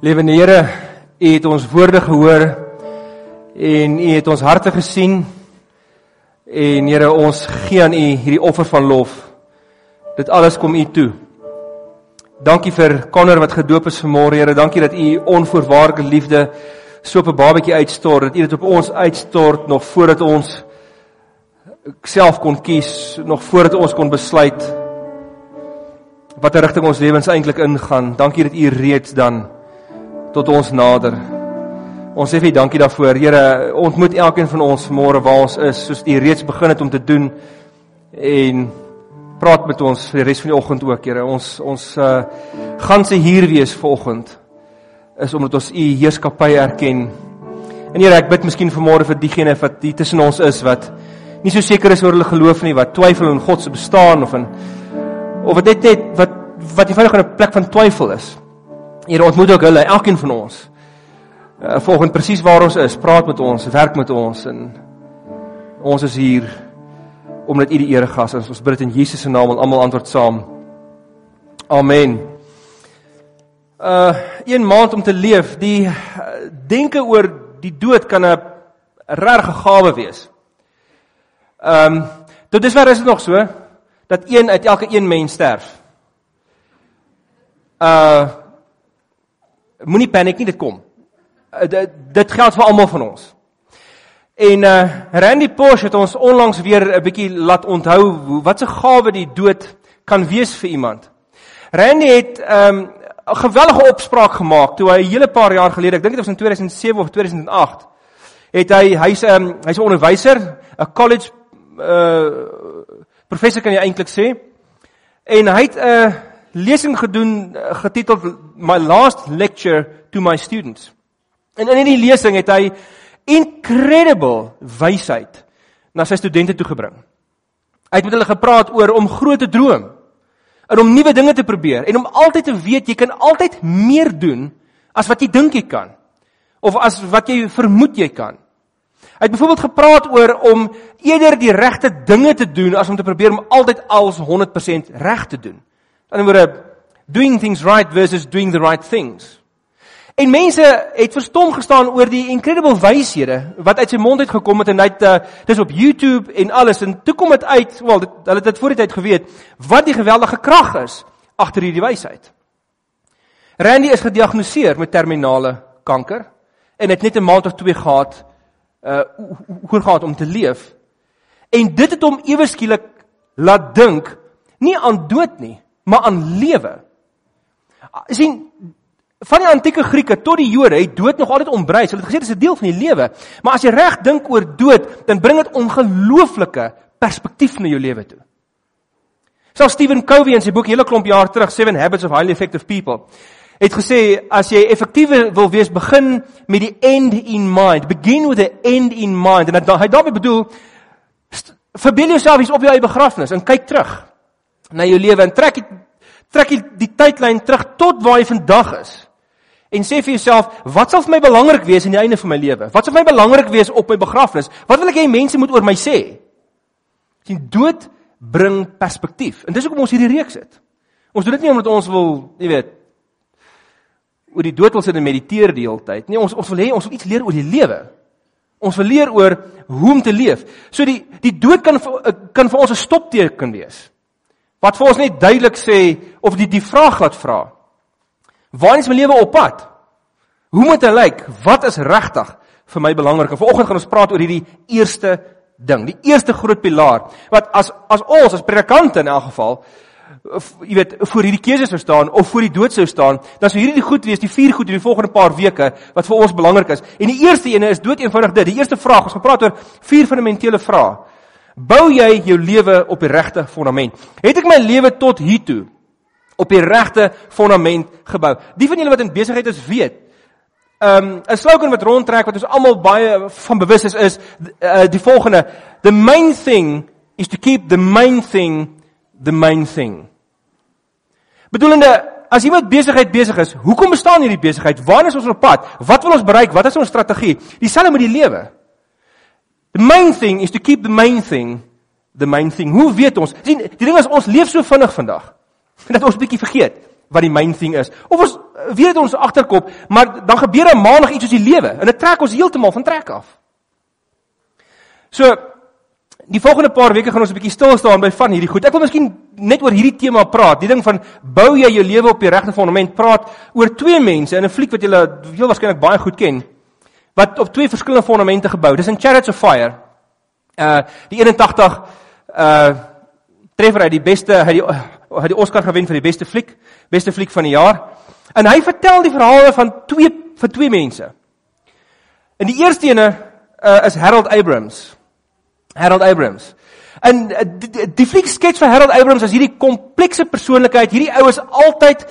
Lewende Here, U het ons woorde gehoor en U het ons harte gesien. En Here, ons gee aan U hierdie offer van lof. Dit alles kom U toe. Dankie vir Connor wat gedoop is vanmôre, Here. Dankie dat U onvoorwaardelike liefde so op 'n babatjie uitstort, dat U dit op ons uitstort nog voordat ons self kon kies, nog voordat ons kon besluit watter rigting ons lewens eintlik ingaan. Dankie dat U reeds dan tot ons nader. Ons sê vir dankie daarvoor. Here, ontmoet elkeen van ons môre waar ons is, soos U reeds begin het om te doen en praat met ons vir die res van die oggend ook, Here. Ons ons uh gaan se hier wees vanoggend is omdat ons U heerskappy erken. En Here, ek bid miskien vanmôre vir diegene wat hier tussen ons is wat nie so seker is oor hulle geloof nie, wat twyfel in God se bestaan of in of wat net net wat wat eenvoudig 'n plek van twyfel is. Here ontmoet ook hulle, elkeen van ons. Uh, volgens presies waar ons is, praat met ons, werk met ons en ons is hier omdat U die ere gas is. Ons bid dit in Jesus se naam en almal antwoord saam. Amen. Uh een maand om te leef, die uh, denke oor die dood kan 'n regte gawe wees. Ehm um, tot dusver is dit nog so dat een uit elke een mens sterf. Uh moenie paniek nie, dit kom. Uh, dit, dit geld vir almal van ons. En uh Randy Porsche het ons onlangs weer 'n bietjie laat onthou wat 'n gawe die dood kan wees vir iemand. Randy het um 'n gewellige opspraak gemaak toe hy 'n hele paar jaar gelede, ek dink dit was in 2007 of 2008, het hy hy's 'n um, hy's 'n onderwyser, 'n college uh professor kan jy eintlik sê. En hy het 'n uh, lesing gedoen eh, getiteld My Last Lecture to My Students. En in hierdie lesing het hy incredible wysheid na sy studente toe gebring. Hy het met hulle gepraat oor om groot te droom en om nuwe dinge te probeer en om altyd te weet jy kan altyd meer doen as wat jy dink jy kan of as wat jy vermoed jy kan. Hy het byvoorbeeld gepraat oor om eerder die regte dinge te doen as om te probeer om altyd alles 100% reg te doen. Die ander woorde doing things right versus doing the right things. En mense het verstom gestaan oor die incredible wyshede wat uit sy mond uit gekom het en hy het uh, dis op YouTube en alles en toe kom dit uit, wel dit hulle het dit voor die tyd geweet wat die geweldige krag is agter hierdie wysheid. Randy is gediagnoseer met terminale kanker en het net 'n maand of twee gehad uh hoe gaan om te leef. En dit het hom ewe skielik laat dink nie aan dood nie, maar aan lewe. sien van die antieke Grieke tot die Jode het dood nog altyd ombrei. Hulle het gesê dit is 'n deel van die lewe. Maar as jy reg dink oor dood, dan bring dit ongelooflike perspektief na jou lewe toe. Selfs Stephen Covey in sy boek hele klomp jaar terug, Seven Habits of Highly Effective People, het gesê as jy effektief wil wees, begin met die end in mind. Begin with the end in mind. En hy daarmee bedoel verbeel jouself iets op jou eie begrafnis en kyk terug na jou lewe en trek die, trek die, die tydlyn terug tot waar jy vandag is. En sê vir jouself, wat sal vir my belangrik wees aan die einde van my lewe? Wat sal vir my belangrik wees op my begrafnis? Wat wil ek hê mense moet oor my sê? Sien, dood bring perspektief. En dis hoekom ons hierdie reeks het. Ons doen dit nie omdat ons wil, jy weet, oor die dood wil sit en mediteer die hele tyd. Nee, ons ons wil hê ons wil iets leer oor die lewe. Ons wil leer oor hoe om te leef. So die die dood kan kan vir ons 'n stopteken wees wat vir ons net duidelik sê of die die vraag laat vra. Waar is my lewe op pad? Hoe moet dit lyk? Wat is regtig vir my belangrik? En vanoggend gaan ons praat oor hierdie eerste ding, die eerste groot pilaar wat as as ons as predikante in elk geval jy weet voor hierdie keuse sou staan of voor die dood sou staan, dan sou hierdie die goed wees, die vier goed in die volgende paar weke wat vir ons belangrik is. En die eerste ene is dood eenvoudig dit. Die eerste vraag, ons gaan praat oor vier fundamentele vrae. Bou jy jou lewe op die regte fondament? Het ek my lewe tot hier toe op die regte fondament gebou? Die van julle wat in besigheid is, weet. Um 'n slogan wat rondtrek wat ons almal baie van bewus is is uh, die volgende: The main thing is to keep the main thing the main thing. Bedoelende as iemand besigheid besig is, hoekom bestaan hierdie besigheid? Waar is ons op pad? Wat wil ons bereik? Wat is ons strategie? Dieselfde met die lewe. The main thing is to keep the main thing the main thing. Hoe weet ons? sien die ding is ons leef so vinnig vandag dat ons bietjie vergeet wat die main thing is. Of ons weet dit ons agterkop, maar dan gebeur 'n maandag iets soos die lewe en dit trek ons heeltemal van trek af. So die volgende paar weke gaan ons 'n bietjie stil staan by van hierdie goed. Ek wil miskien net oor hierdie tema praat. Die ding van bou jy jou lewe op die regte fondament? Praat oor twee mense in 'n fliek wat julle heel waarskynlik baie goed ken wat op twee verskillende fondamente gebou. Dis in Chariots of Fire. Uh die 81 uh treffer uit die beste hy die hy die Oscar gewen vir die beste fliek, beste fliek van die jaar. En hy vertel die verhale van twee van twee mense. En die eerste ene uh, is Harold Abrams. Harold Abrams. En uh, die, die fliek skets vir Harold Abrams as hierdie komplekse persoonlikheid. Hierdie ou is altyd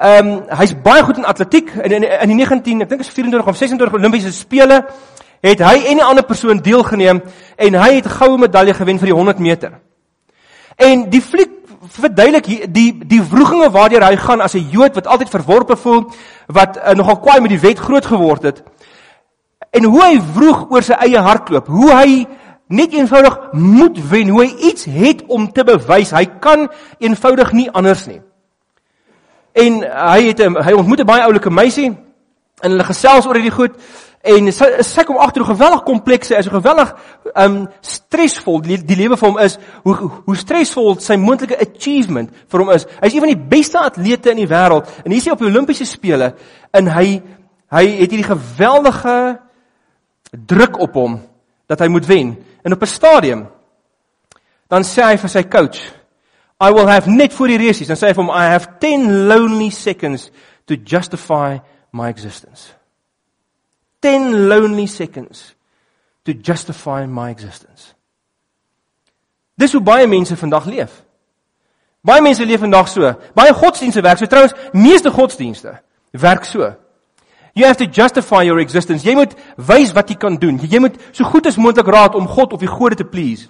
ehm um, hy's baie goed in atletiek in in, in die 19 ek dink is 24 of 26 Olimpiese spele het hy en 'n ander persoon deelgeneem en hy het goue medalje gewen vir die 100 meter. En die fliek verduidelik die die wrogings waardeur hy gaan as 'n Jood wat altyd verworpe voel, wat uh, nogal kwaai met die wet groot geword het. En hoe hy wroeg oor sy eie hardloop, hoe hy net eenvoudig moet wen, hoe hy iets het om te bewys. Hy kan eenvoudig nie anders nie. En hy het hy ontmoet 'n baie oulike meisie en hulle gesels oor hierdie goed en sy sy kom agter hoe geweldig kompleks hy is, hoe geweldig um stresvol die, die lewe vir hom is, hoe hoe stresvol sy moontlike achievement vir hom is. Hy's een van die beste atlete in die wêreld en hier is hy op die Olimpiese spele en hy hy het hierdie geweldige druk op hom dat hy moet wen. En op 'n stadium dan sê hy vir sy coach, I will have net voor die race, dan sê hy vir hom I have 10 lonely seconds to justify my existence. 10 lonely seconds to justify my existence. Dis hoe baie mense vandag leef. Baie mense leef vandag so. Baie godsdienste werk so. Trouwens, meeste godsdienste werk so. You have to justify your existence. Jy moet wys wat jy kan doen. Jy moet so goed as moontlik raad om God of die gode te please.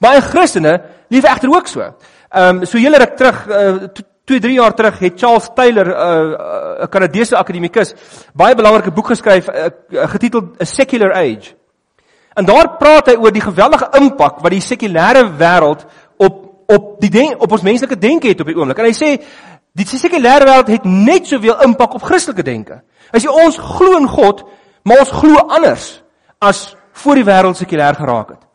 Baie Christene leef egter ook so. Ehm um, so julle ruk terug uh, 2 3 jaar terug het Charles Taylor 'n uh, 'n Kanadese akademikus baie belangrike boek geskryf uh, getiteld A Secular Age. En daar praat hy oor die geweldige impak wat die sekulêre wêreld op op die denk, op ons menslike denke het op die oomblik. En hy sê die sekulêre wêreld het net soveel impak op Christelike denke. Hy sê ons glo in God, maar ons glo anders as voor die wêreld sekulêr geraak het.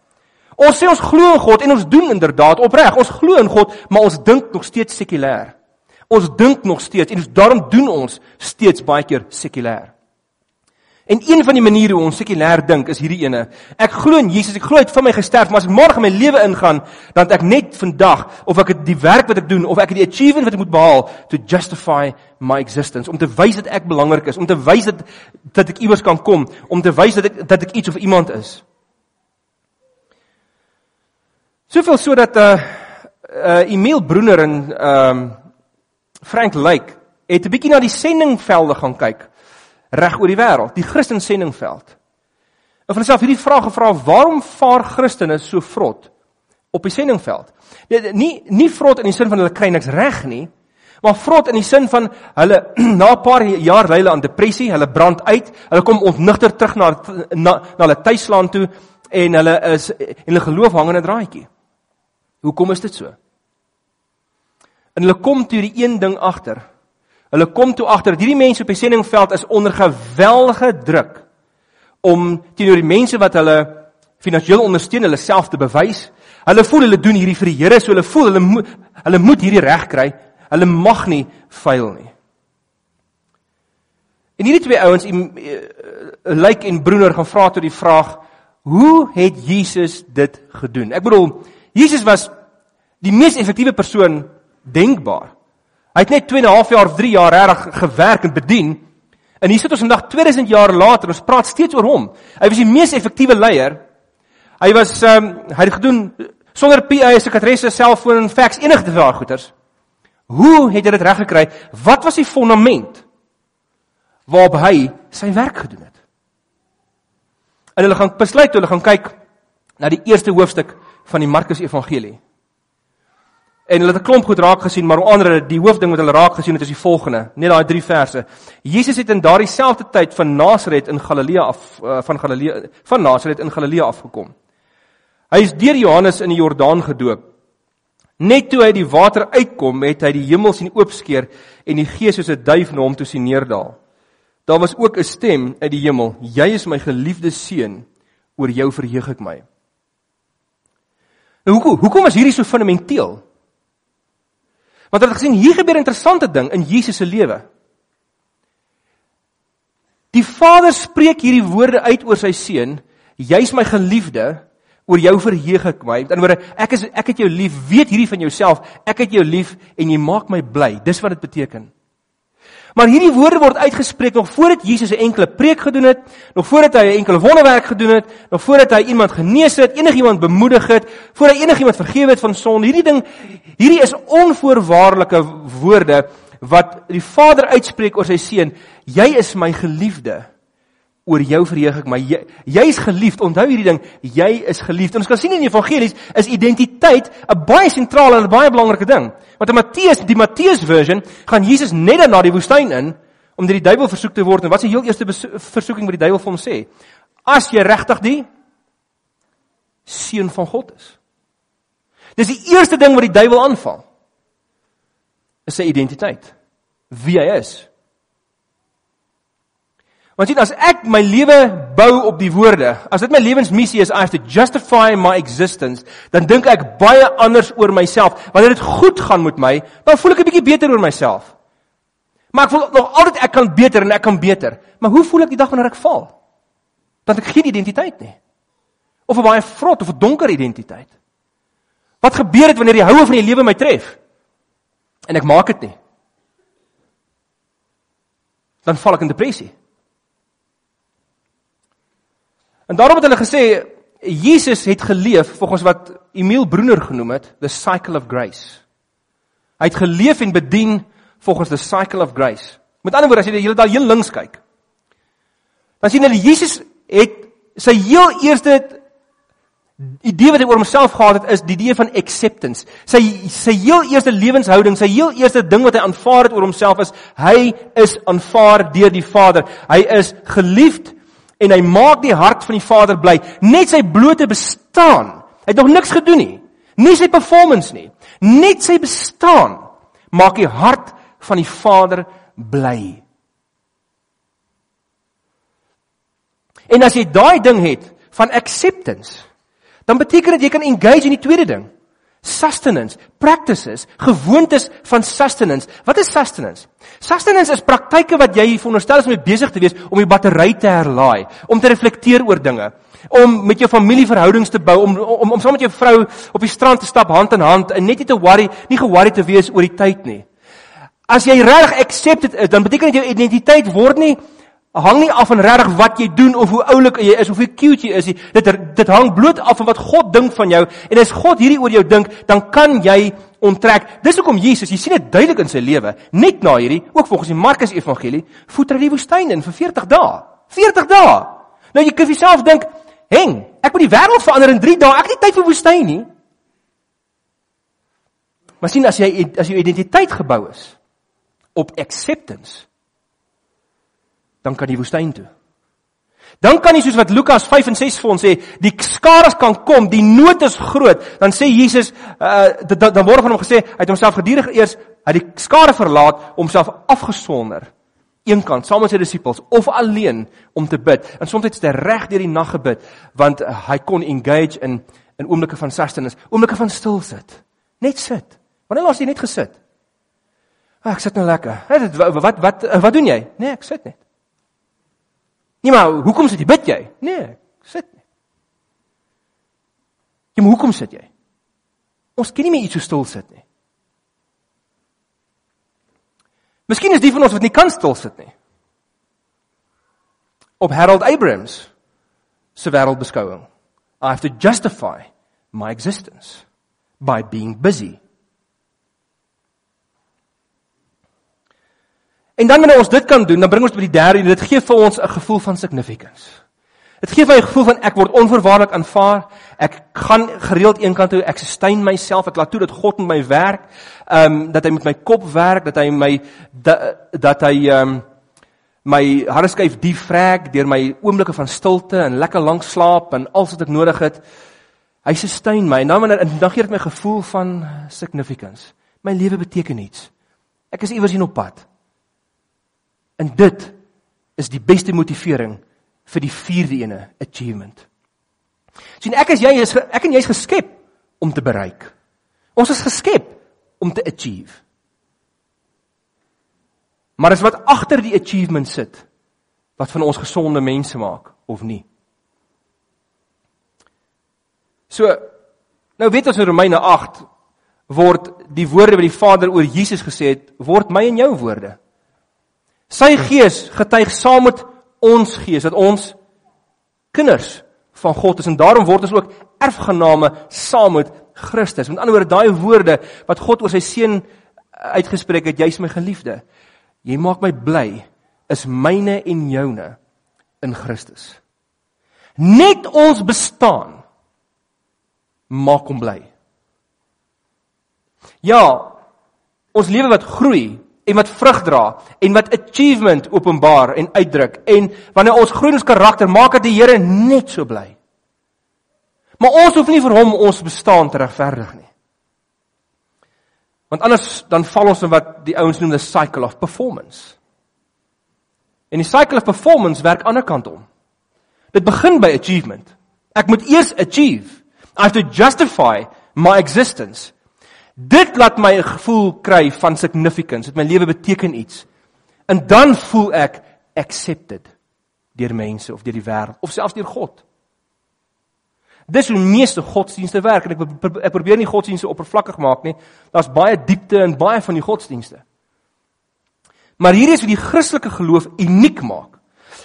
Ons sê ons glo in God en ons doen inderdaad opreg. Ons glo in God, maar ons dink nog steeds sekulêr. Ons dink nog steeds en daarom doen ons steeds baie keer sekulêr. En een van die maniere hoe ons sekulêr dink is hierdie ene. Ek glo in Jesus, ek glo hy het vir my gesterf, maar as ek môre in my lewe ingaan, dan ek net vandag of ek die werk wat ek doen of ek die achievement wat ek moet behaal to justify my existence, om te wys dat ek belangrik is, om te wys dat dat ek iewers kan kom, om te wys dat ek dat ek iets of iemand is. Soveel sodat uh uh Emil Broener en ehm um, Frank Lyk het 'n bietjie na die sendingvelde gaan kyk reg oor die wêreld, die Christen sendingveld. En vir myself hierdie vraag gevra, waarom vaar Christene so vrot op die sendingveld? Nee, nie nie vrot in die sin van hulle kry niks reg nie, maar vrot in die sin van hulle na 'n paar jaar ly hulle aan depressie, hulle brand uit, hulle kom ontnigter terug na na, na hulle tuisland toe en hulle is en hulle geloof hang in 'n draadjie. Hoekom is dit so? En hulle kom toe die een ding agter Hulle kom toe agter dat hierdie mense op die sendingveld is onder geweldige druk om teenoor die mense wat hulle finansiëel ondersteun, hulle self te bewys. Hulle voel hulle doen hierdie vir die Here, so hulle voel hulle moet hulle moet hierdie reg kry. Hulle mag nie faal nie. En hierdie twee ouens, eh, Lyk en Broener, gaan vra tot die vraag: Hoe het Jesus dit gedoen? Ek bedoel, Jesus was die mees effektiewe persoon denkbaar. Hy het net 2 en 'n half jaar of 3 jaar reg gewerk en bedien. En hier sit ons vandag 2000 jaar later, ons praat steeds oor hom. Hy was die mees effektiewe leier. Hy was ehm um, hy het gedoen sonder PA sekretaresse, selfoon en fax enige daai goeters. Hoe het hy dit reg gekry? Wat was die fondament waarop hy sy werk gedoen het? En hulle gaan besluit, hulle gaan kyk na die eerste hoofstuk van die Markus Evangelie. En hulle het 'n klomp goed raak gesien, maar onder andere die hoofding wat hulle raak gesien het is die volgende, net daai 3 verse. Jesus het in daardie selfde tyd van Nasaret in Galilea af uh, van Galilea van Nasaret in Galilea afgekom. Hy is deur Johannes in die Jordaan gedoop. Net toe hy die water uitkom, het hy die hemel sien oopskeer en die Gees soos 'n duif na hom toe sien neerdal. Daar was ook 'n stem uit die hemel: "Jy is my geliefde seun, oor jou verheug ek my." Nou hoekom hoekom is hierdie so fundamenteel? Want ons het gesien hier gebeur 'n interessante ding in Jesus se lewe. Die Vader spreek hierdie woorde uit oor sy seun: "Jy's my geliefde, oor jou verheug ek my." Met ander woorde, ek is ek het jou lief, weet hierdie van jouself, ek het jou lief en jy maak my bly. Dis wat dit beteken. Maar hierdie woorde word uitgespreek nog voordat Jesus 'n enkele preek gedoen het, nog voordat hy 'n enkele wonderwerk gedoen het, nog voordat hy iemand genees het, enigiemand bemoedig het, voordat hy enigiemand vergewe het van sonde. Hierdie ding hierdie is onvoorwaardelike woorde wat die Vader uitspreek oor sy seun. Jy is my geliefde oor jou verheug ek my jy, jy geliefd. Onthou hierdie ding jy is geliefd. Ons kan sien in die evangelies is identiteit 'n baie sentrale en baie belangrike ding. Want in Matteus die Matteus version gaan Jesus net dan na die woestyn in om deur die duiwel versoek te word. En wat is die heel eerste versoeking wat die duiwel vir hom sê? As jy regtig die seun van God is. Dis die eerste ding wat die duiwel aanval is sy identiteit. Wie hy is Want sien as ek my lewe bou op die woorde, as dit my lewensmissie is I have to justify my existence, dan dink ek baie anders oor myself. Wanneer dit goed gaan met my, dan voel ek 'n bietjie beter oor myself. Maar ek voel nog altyd ek kan beter en ek kan beter. Maar hoe voel ek die dag wanneer ek val? Dan ek geen identiteit nie. Of 'n baie vrot of 'n donker identiteit. Wat gebeur het wanneer die houe van die lewe my tref? En ek maak dit nie. Dan val ek in depressie. En daarom het hulle gesê Jesus het geleef volgens wat Emil Broener genoem het, the cycle of grace. Hy het geleef en bedien volgens the cycle of grace. Met ander woorde, as jy jy daar heel links kyk, dan sien hulle Jesus het sy heel eerste idee wat hy oor homself gehad het is die idee van acceptance. Sy sy heel eerste lewenshouding, sy heel eerste ding wat hy aanvaar het oor homself is hy is aanvaar deur die Vader. Hy is geliefd en hy maak die hart van die Vader bly. Net sy blote bestaan. Hy het nog niks gedoen nie. Nie sy performance nie. Net sy bestaan maak die hart van die Vader bly. En as jy daai ding het van acceptance, dan beteken dit jy kan engage in die tweede ding sustenance, practices, gewoontes van sustenance. Wat is sustenance? Sustenance is praktyke wat jy veronderstel is om besig te wees om die battery te herlaai, om te reflekteer oor dinge, om met jou familieverhoudings te bou, om om om saam met jou vrou op die strand te stap hand in hand en net nie te worry, nie ge-worry te wees oor die tyd nie. As jy reg accepted is, dan beteken dit jou identiteit word nie hang nie af van regtig wat jy doen of hoe oulik jy is of hoe cute jy is nie. Dit dit hang bloot af van wat God dink van jou en as God hierdie oor jou dink, dan kan jy onttrek. Dis hoekom Jesus, jy sien dit duidelik in sy lewe, net na hierdie, ook volgens die Markus Evangelie, voet hy die woestyn in vir 40 dae. 40 dae. Nou jy kan vir jouself dink, "Heng, ek moet die wêreld verander in 3 dae. Ek het nie tyd vir woestyn nie." Maar sien as jy as jou identiteit gebou is op acceptance dan kan jy woestyn toe. Dan kan jy soos wat Lukas 5 en 6 vir ons sê, die skares kan kom, die nood is groot. Dan sê Jesus, uh dan, word van hom gesê, hy het homself gedurende eers uit die skare verlaat om homself afgesonder eenkant saam met sy disippels of alleen om te bid. En soms het hy reg deur die nag gebid want uh, hy kon engage in in oomblikke van sustenance, oomblikke van stil sit. Net sit. Wanneer laas jy net gesit? Ah, ek sit nou lekker. Wat wat wat wat doen jy? Nee, ek sit net. Nee, maar hoekom sit jy bid jy? Nee, sit nie. Jy moet hoekom sit jy? Ons ken nie meer iets so stil sit nie. Miskien is die van ons wat nie kan stil sit nie. Op Harold Abrams se wêreldbeskouing. I have to justify my existence by being busy. En dan wanneer ons dit kan doen, dan bring ons by die derde en dit gee vir ons 'n gevoel van significance. Dit gee my 'n gevoel van ek word onverwaarlik aanvaar. Ek gaan gereeld eenkant toe, ek sustain myself, ek laat toe dat God met my werk, ehm um, dat hy met my kop werk, dat hy my dat, dat hy ehm um, my hartskyf diep vrek deur my oomblikke van stilte en lekker lank slaap en alles wat ek nodig het. Hy sustain my en dan wanneer dan gee dit my gevoel van significance. My lewe beteken iets. Ek is iewers hier op pad. En dit is die beste motivering vir die vierde ene, achievement. sien ek is jy is ek en jy is geskep om te bereik. Ons is geskep om te achieve. Maar dis wat agter die achievement sit wat van ons gesonde mense maak of nie. So nou weet ons in Romeine 8 word die woorde wat die Vader oor Jesus gesê het, word my en jou woorde. Sy gees getuig saam met ons gees dat ons kinders van God is en daarom word ons ook erfgename saam met Christus. Met ander woorde, daai woorde wat God oor sy seun uitgespreek het, jy's my geliefde. Jy maak my bly is myne en joune in Christus. Net ons bestaan maak hom bly. Ja, ons lewe wat groei en wat vrug dra en wat achievement openbaar en uitdruk en wanneer ons groei in ons karakter maak dit die Here net so bly. Maar ons hoef nie vir hom ons bestaan te regverdig nie. Want anders dan val ons in wat die ouens noem the cycle of performance. En die cycle of performance werk aan die ander kant om. Dit begin by achievement. Ek moet eers achieve. I have to justify my existence. Dit laat my 'n gevoel kry van significance. Dit my lewe beteken iets. En dan voel ek accepted deur mense of deur die wêreld of selfs deur God. Dis hoe meeste godsdienste werk en ek ek probeer nie godsdienste oppervlakkig maak nie. Daar's baie diepte in baie van die godsdienste. Maar hier is wat die Christelike geloof uniek maak.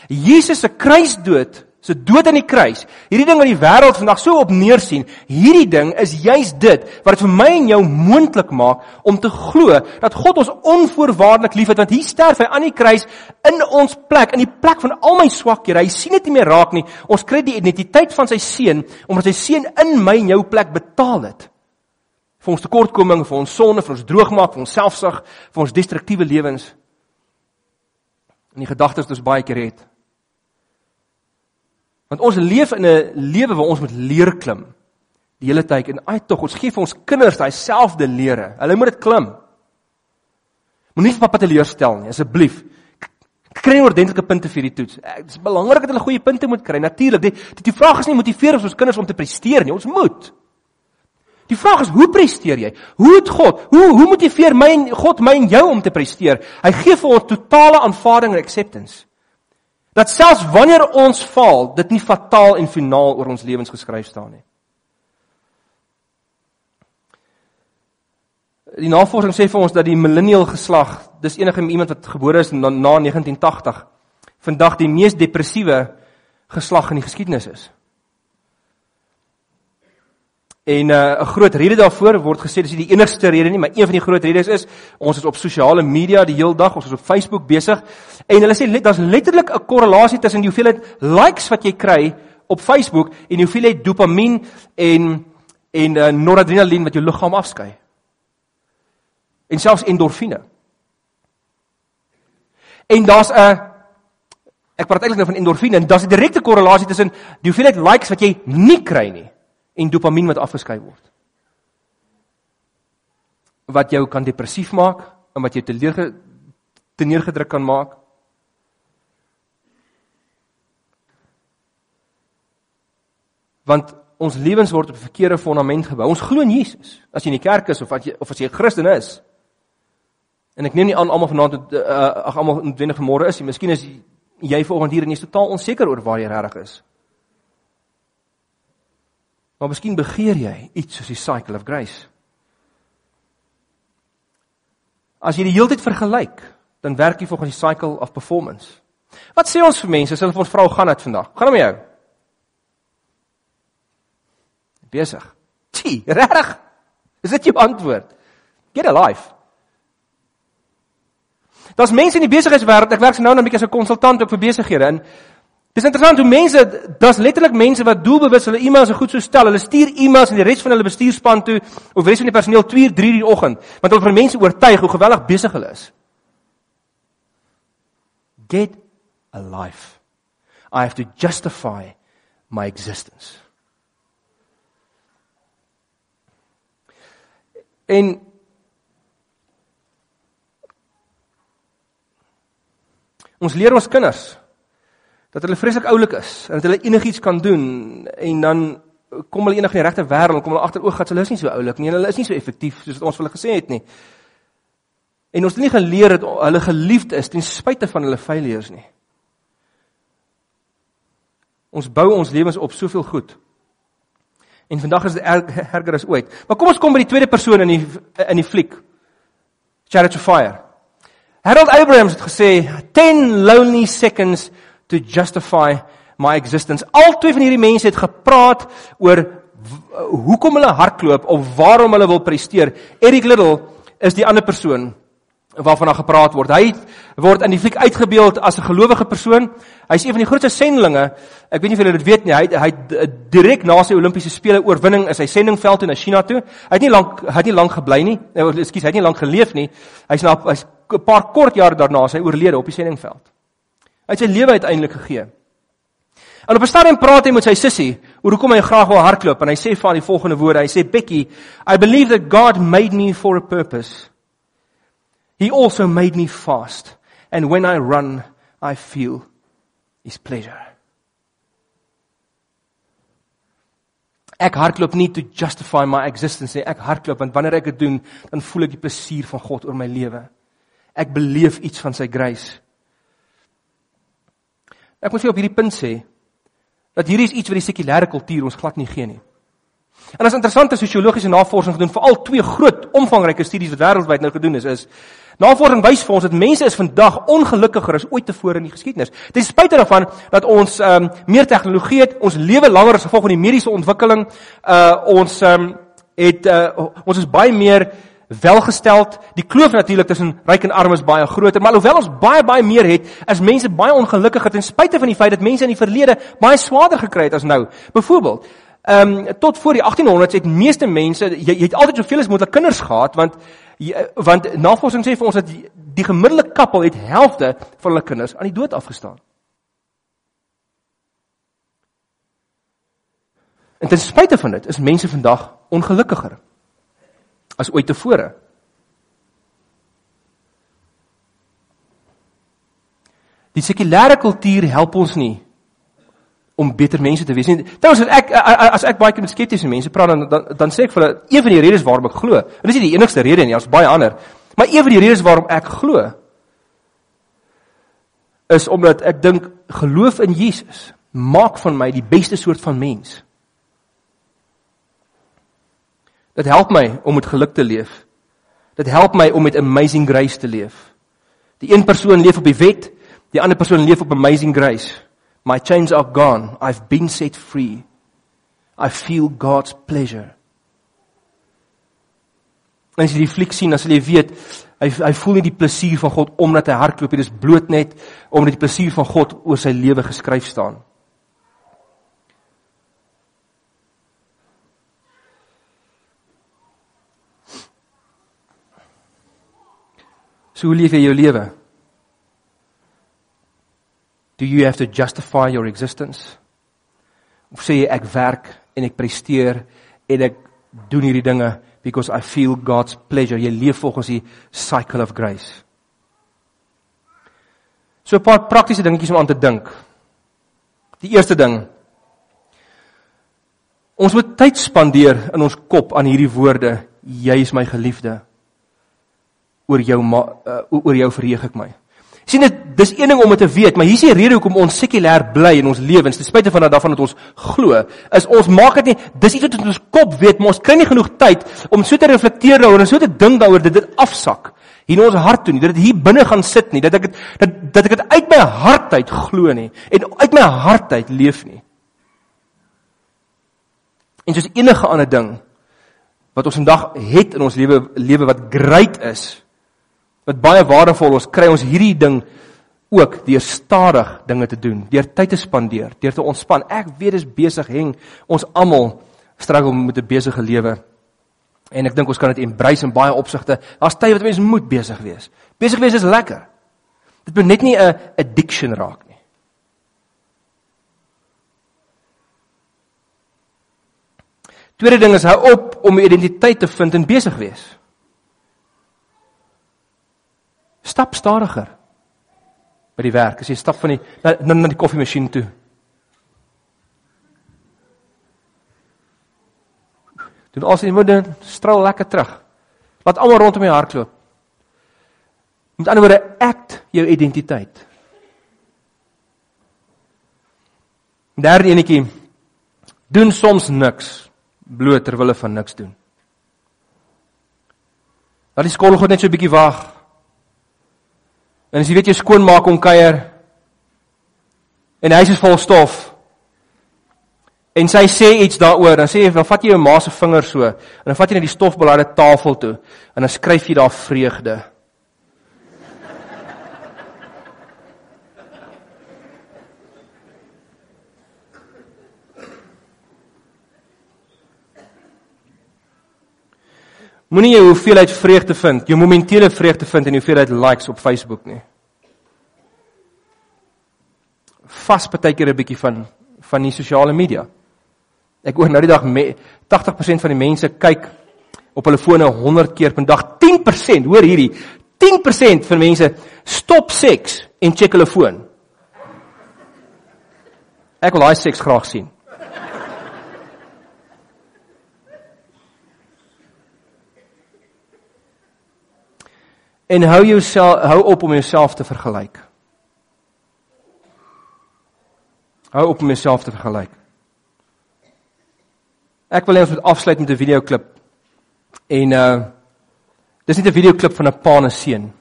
Jesus se kruisdood se dood aan die kruis. Hierdie ding wat die wêreld vandag so op neersien, hierdie ding is juis dit wat dit vir my en jou moontlik maak om te glo dat God ons onvoorwaardelik liefhet want hier sterf hy aan die kruis in ons plek, in die plek van al my swakhede. Hy sien dit nie meer raak nie. Ons kry die identiteit van sy seun omdat sy seun in my en jou plek betaal het. Vir ons tekortkominge, vir ons sonde, vir ons droogmaak, vir ons selfsug, vir ons destruktiewe lewens. En die gedagtes wat ons baie keer het, Want ons leef in 'n lewe waar ons moet leer klim. Die hele tyd en ai tog, ons gee vir ons kinders daai selfde lere. Hulle moet dit klim. Moenie vir pappa teleurstel nie, asseblief. Kry ordentlike punte vir die toets. Dit is belangrik dat hulle goeie punte moet kry. Natuurlik, die, die die vraag is nie motiveer ons kinders om te presteer nie. Ons moet. Die vraag is hoe presteer jy? Hoe het God? Hoe hoe motiveer my en God my en jou om te presteer? Hy gee vir ons totale aanvaarding en acceptance dat selfs wanneer ons val, dit nie fataal en finaal oor ons lewens geskryf staan nie. Die navorsing sê vir ons dat die millennial geslag, dis enige iemand wat gebore is na, na 1980, vandag die mees depressiewe geslag in die geskiedenis is. En uh, 'n groot rede daarvoor word gesê dis nie die enigste rede nie, maar een van die groot redes is ons is op sosiale media die hele dag, ons is op Facebook besig en hulle sê daar's letterlik 'n korrelasie tussen die hoeveelheid likes wat jy kry op Facebook en die hoeveelheid dopamien en en uh, noradrenalien wat jou liggaam afskei. En selfs endorfine. En daar's 'n ek praat eintlik nou van endorfine en daar's 'n direkte korrelasie tussen die hoeveelheid likes wat jy nie kry nie en dopamien wat afgeskei word. Wat jou kan depressief maak en wat jou teneergedruk kan maak. Want ons lewens word op 'n verkeerde fondament gebou. Ons glo in Jesus. As jy in die kerk is of as jy of as jy 'n Christen is. En ek neem nie aan almal vanaand uh, ag almal noodwendig vanmôre is nie. Miskien is jy vanoggend hier en jy's totaal onseker oor waar jy regtig is. Maar miskien begeer jy iets soos die cycle of grace. As jy die hele tyd vergelyk, dan werk jy volgens die cycle of performance. Wat sê ons vir mense as hulle vir ons vra hoe gaan dit vandag? Gaan dit met jou? Besig. Tjie, reg? Is dit jou antwoord? Get a life. Daar's mense in die besigheidswêreld, ek werk se nou net 'n bietjie as 'n konsultant ook vir besighede en Dis interessant hoe mense, daar's letterlik mense wat doelbewus hulle e-mails goed so stel. Hulle stuur e-mails aan die res van hulle bestuurspan toe of res van die personeel 2, 3 uur die oggend, want hulle vir mense oortuig hoe geweldig besig hulle is. Get a life. I have to justify my existence. En ons leer ons kinders dat hulle vreeslik oulik is en dat hulle enigiets kan doen en dan kom hulle eendag in die regte wêreld kom hulle agter oog dat hulle is nie so oulik nie en hulle is nie so effektief soos wat ons vir hulle gesê het nie. En ons het nie geleer dat hulle geliefd is ten spyte van hulle failures nie. Ons bou ons lewens op soveel goed. En vandag is dit erger as ooit. Maar kom ons kom by die tweede persoon in die in die fliek. Chariots of Fire. Harold Abrahams het gesê 10 lonely seconds to justify my existence. Al twee van hierdie mense het gepraat oor hoekom hulle hardloop of waarom hulle wil presteer. Eric Liddell is die ander persoon waarvan daar gepraat word. Hy word in die fliek uitgebeeld as 'n gelowige persoon. Hy's een van die grootste sendlinge. Ek weet nie of julle dit weet nie. Hy hy direk na sy Olimpiese spele oorwinning is hy sendingveld toe na China toe. Hy het nie lank hy het nie lank gebly nie. Ekskuus, hy het nie lank geleef nie. Hy's na hy's 'n paar kort jaar daarna sy oorlede op die sendingveld. Hy het sy lewe uiteindelik gegee. En op 'n stadium praat hy met sy sussie oor hoekom hy graag wil hardloop en hy sê vir haar die volgende woorde. Hy sê Becky, I believe that God made me for a purpose. He also made me fast, and when I run, I feel his pleasure. Ek hardloop nie to justify my existence nie. Ek hardloop want wanneer ek dit doen, dan voel ek die plesier van God oor my lewe. Ek beleef iets van sy grace. Ek moet vir op hierdie punt sê dat hierdie is iets wat die sekulêre kultuur ons glad nie gee nie. En as interessante sosiologiese navorsing gedoen vir al twee groot omvangryke studies wat wêreldwyd nou gedoen is, is navorsing wys vir ons dat mense is vandag ongelukkiger as ooit tevore in die geskiedenis. Ten spyte daarvan dat ons ehm um, meer tegnologie het, ons lewe langer as gevolg van die mediese ontwikkeling, uh ons ehm um, het uh, ons is baie meer welgesteld. Die kloof natuurlik tussen ryk en arm is baie groter, maar alhoewel ons baie baie meer het, is mense baie ongelukkiger ten spyte van die feit dat mense in die verlede baie swaarder gekry het as nou. Byvoorbeeld, ehm um, tot voor die 1800s het meeste mense jy, jy het altyd soveel as moontlik kinders gehad want jy, want navorsing sê vir ons dat die, die gemiddelde koppel het helfte van hulle kinders aan die dood afgestaan. En ten spyte van dit is mense vandag ongelukkiger as ooit tevore. Die sekulêre kultuur help ons nie om beter mense te wees nie. Trouwens as ek as ek baie keer met skeptiese mense praat dan, dan dan sê ek vir hulle een van die redes waarom ek glo. En dis nie die enigste rede nie, daar's baie ander. Maar een van die redes waarom ek glo is omdat ek dink geloof in Jesus maak van my die beste soort van mens. Dit help my om met geluk te leef. Dit help my om met amazing grace te leef. Die een persoon leef op die wet, die ander persoon leef op amazing grace. My chains are gone. I've been set free. I feel God's pleasure. En as jy die fliek sien, as jy weet, hy hy voel nie die plesier van God omdat hy hardloop nie, dis bloot net omdat die plesier van God oor sy lewe geskryf staan. So leef jy jou lewe. Do you have to justify your existence? Of sê jy ek werk en ek presteer en ek doen hierdie dinge because I feel God's pleasure. Jy leef volgens die cycle of grace. So 'n paar praktiese dingetjies om aan te dink. Die eerste ding. Ons moet tyd spandeer in ons kop aan hierdie woorde: Jy is my geliefde. Oor jou uh, oor jou verheug ek my sien dit dis een ding om dit te weet, maar hier is die rede hoekom ons sekulêr bly in ons lewens, ten spyte van dat daarvan dat ons glo, is ons maak dit nie dis iets wat in ons kop weet, maar ons kry nie genoeg tyd om so te reflekteer daaroor en so te dink daaroor dat dit afsak hier in ons hart toe nie, dat dit hier binne gaan sit nie, dat ek dit dat dat ek dit uit my hart uit glo nie en uit my hart uit leef nie. En soos enige ander ding wat ons vandag het in ons lewe lewe wat great is, wat baie waardevol is, kry ons hierdie ding ook deur stadig dinge te doen, deur tyd te spandeer, deur te ontspan. Ek weet dis besig heng. Ons almal struggle met 'n besige lewe. En ek dink ons kan dit embrace in baie opsigte. Daar's tye wat mense moet besig wees. Besig wees is lekker. Dit moet net nie 'n addiction raak nie. Tweede ding is hou op om 'n identiteit te vind en besig wees. Stap stadiger by die werk. As jy stap van die na, na, na die koffiemasjien toe. Doen as jy moet straal lekker terug. Laat almal rondom jou hardloop. Met ander woorde, act jou identiteit. Derde enetjie doen soms niks bloot ter wille van niks doen. Laat die skool gou net so 'n bietjie wag. En as jy weet jy skoon maak om kuier en hy is vol stof en sy sê iets daaroor, dan sê jy dan vat jy jou ma se vinger so en dan vat jy net die stofbelade tafel toe en dan skryf jy daar vreugde. Moenie jou hoeveelheid vreugde vind, jou momentêre vreugde vind in hoeveelheid likes op Facebook nie. Vas partykeer 'n bietjie van van die sosiale media. Ek hoor nou die dag 80% van die mense kyk op hulle fone 100 keer per dag. 10%, hoor hierdie, 10% van mense stop seks en check hulle foon. Ek wil daai seks graag sien. En hou jouself hou op om jouself te vergelyk. Hou op om jouself te vergelyk. Ek wil net afsluit met 'n videoklip. En uh dis nie 'n videoklip van 'n pa en 'n seun.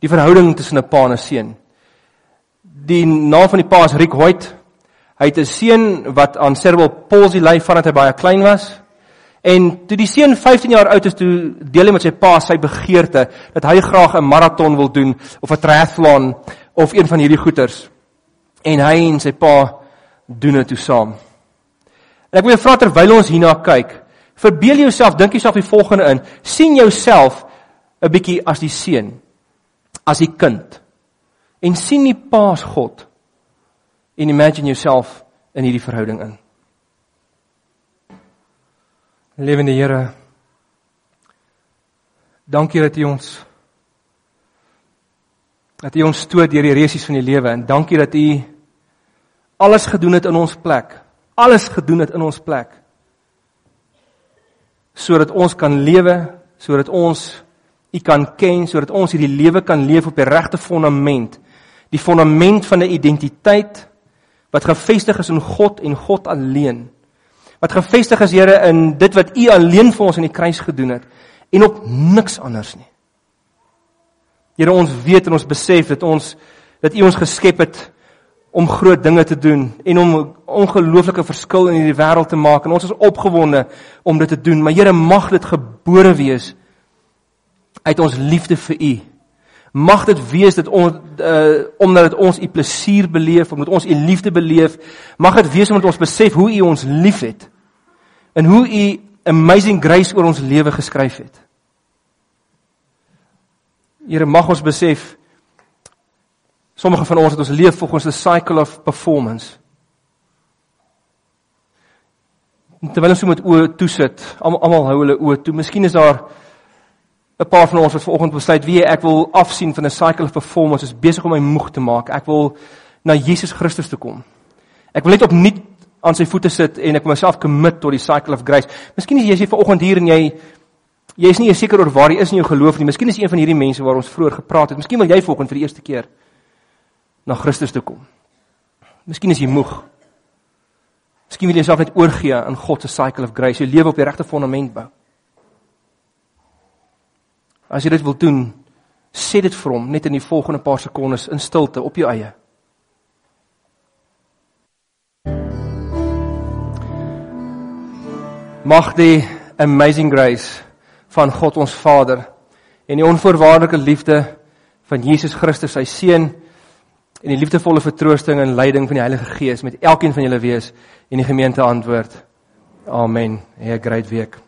Die verhouding tussen 'n pa en 'n seun. Die naam van die pa is Rick Hoyt. Hy het 'n seun wat aan cerebral palsy ly vandat hy baie klein was. En toe die seun 15 jaar oud is, toe deel hy met sy pa sy begeerte dat hy graag 'n maraton wil doen of 'n triathlon of een van hierdie goeters. En hy en sy pa doen dit toe saam. En ek wil jou vra terwyl ons hierna kyk, verbeel jouself, dink jouself die volgende in, sien jouself 'n bietjie as die seun, as die kind. En sien die pa as God. En imagine jouself in hierdie verhouding in. Lewende Here. Dankie dat U ons dat U ons stoot deur die resies van die lewe en dankie dat U alles gedoen het in ons plek. Alles gedoen het in ons plek. Sodat ons kan lewe, sodat ons U kan ken, sodat ons hierdie lewe kan leef op die regte fondament. Die fondament van 'n identiteit wat gefestig is in God en God alleen wat gefestig is Here in dit wat U alleen vir ons aan die kruis gedoen het en op niks anders nie. Here ons weet en ons besef dat ons dat U ons geskep het om groot dinge te doen en om ongelooflike verskil in hierdie wêreld te maak en ons is opgewonde om dit te doen maar Here mag dit gebore wees uit ons liefde vir U mag dit wees dat ons uh, omdat dit ons u plesier beleef, omdat ons u liefde beleef, mag dit wees omdat ons besef hoe u ons liefhet en hoe u amazing grace oor ons lewe geskryf het. Here mag ons besef sommige van ons het ons leef volgens 'n cycle of performance. Terwyl ons so met oë toe sit, almal hou hulle oë toe. Miskien is daar 'n paar van ons wat vanoggend besluit wie ek wil afsien van 'n cycle of performance is besig om my moeg te maak. Ek wil na Jesus Christus toe kom. Ek wil net opnuut aan sy voete sit en ek myself commit tot die cycle of grace. Miskien is jy hier vanoggend hier en jy jy is nie seker oor waar jy is in jou geloof nie. Miskien is jy een van hierdie mense waar ons vroeër gepraat het. Miskien wil jy vanoggend vir die eerste keer na Christus toe kom. Miskien is jy moeg. Miskien wil jy jouself net oorgee aan God se cycle of grace, jou lewe op die regte fondament bou. As jy dit wil doen, sê dit vir hom net in die volgende paar sekondes in stilte op jou eie. Mag die amazing grace van God ons Vader en die onvoorwaardelike liefde van Jesus Christus sy seun en die liefdevolle vertroosting en leiding van die Heilige Gees met elkeen van julle wees en die gemeente antwoord. Amen. 'n Great week.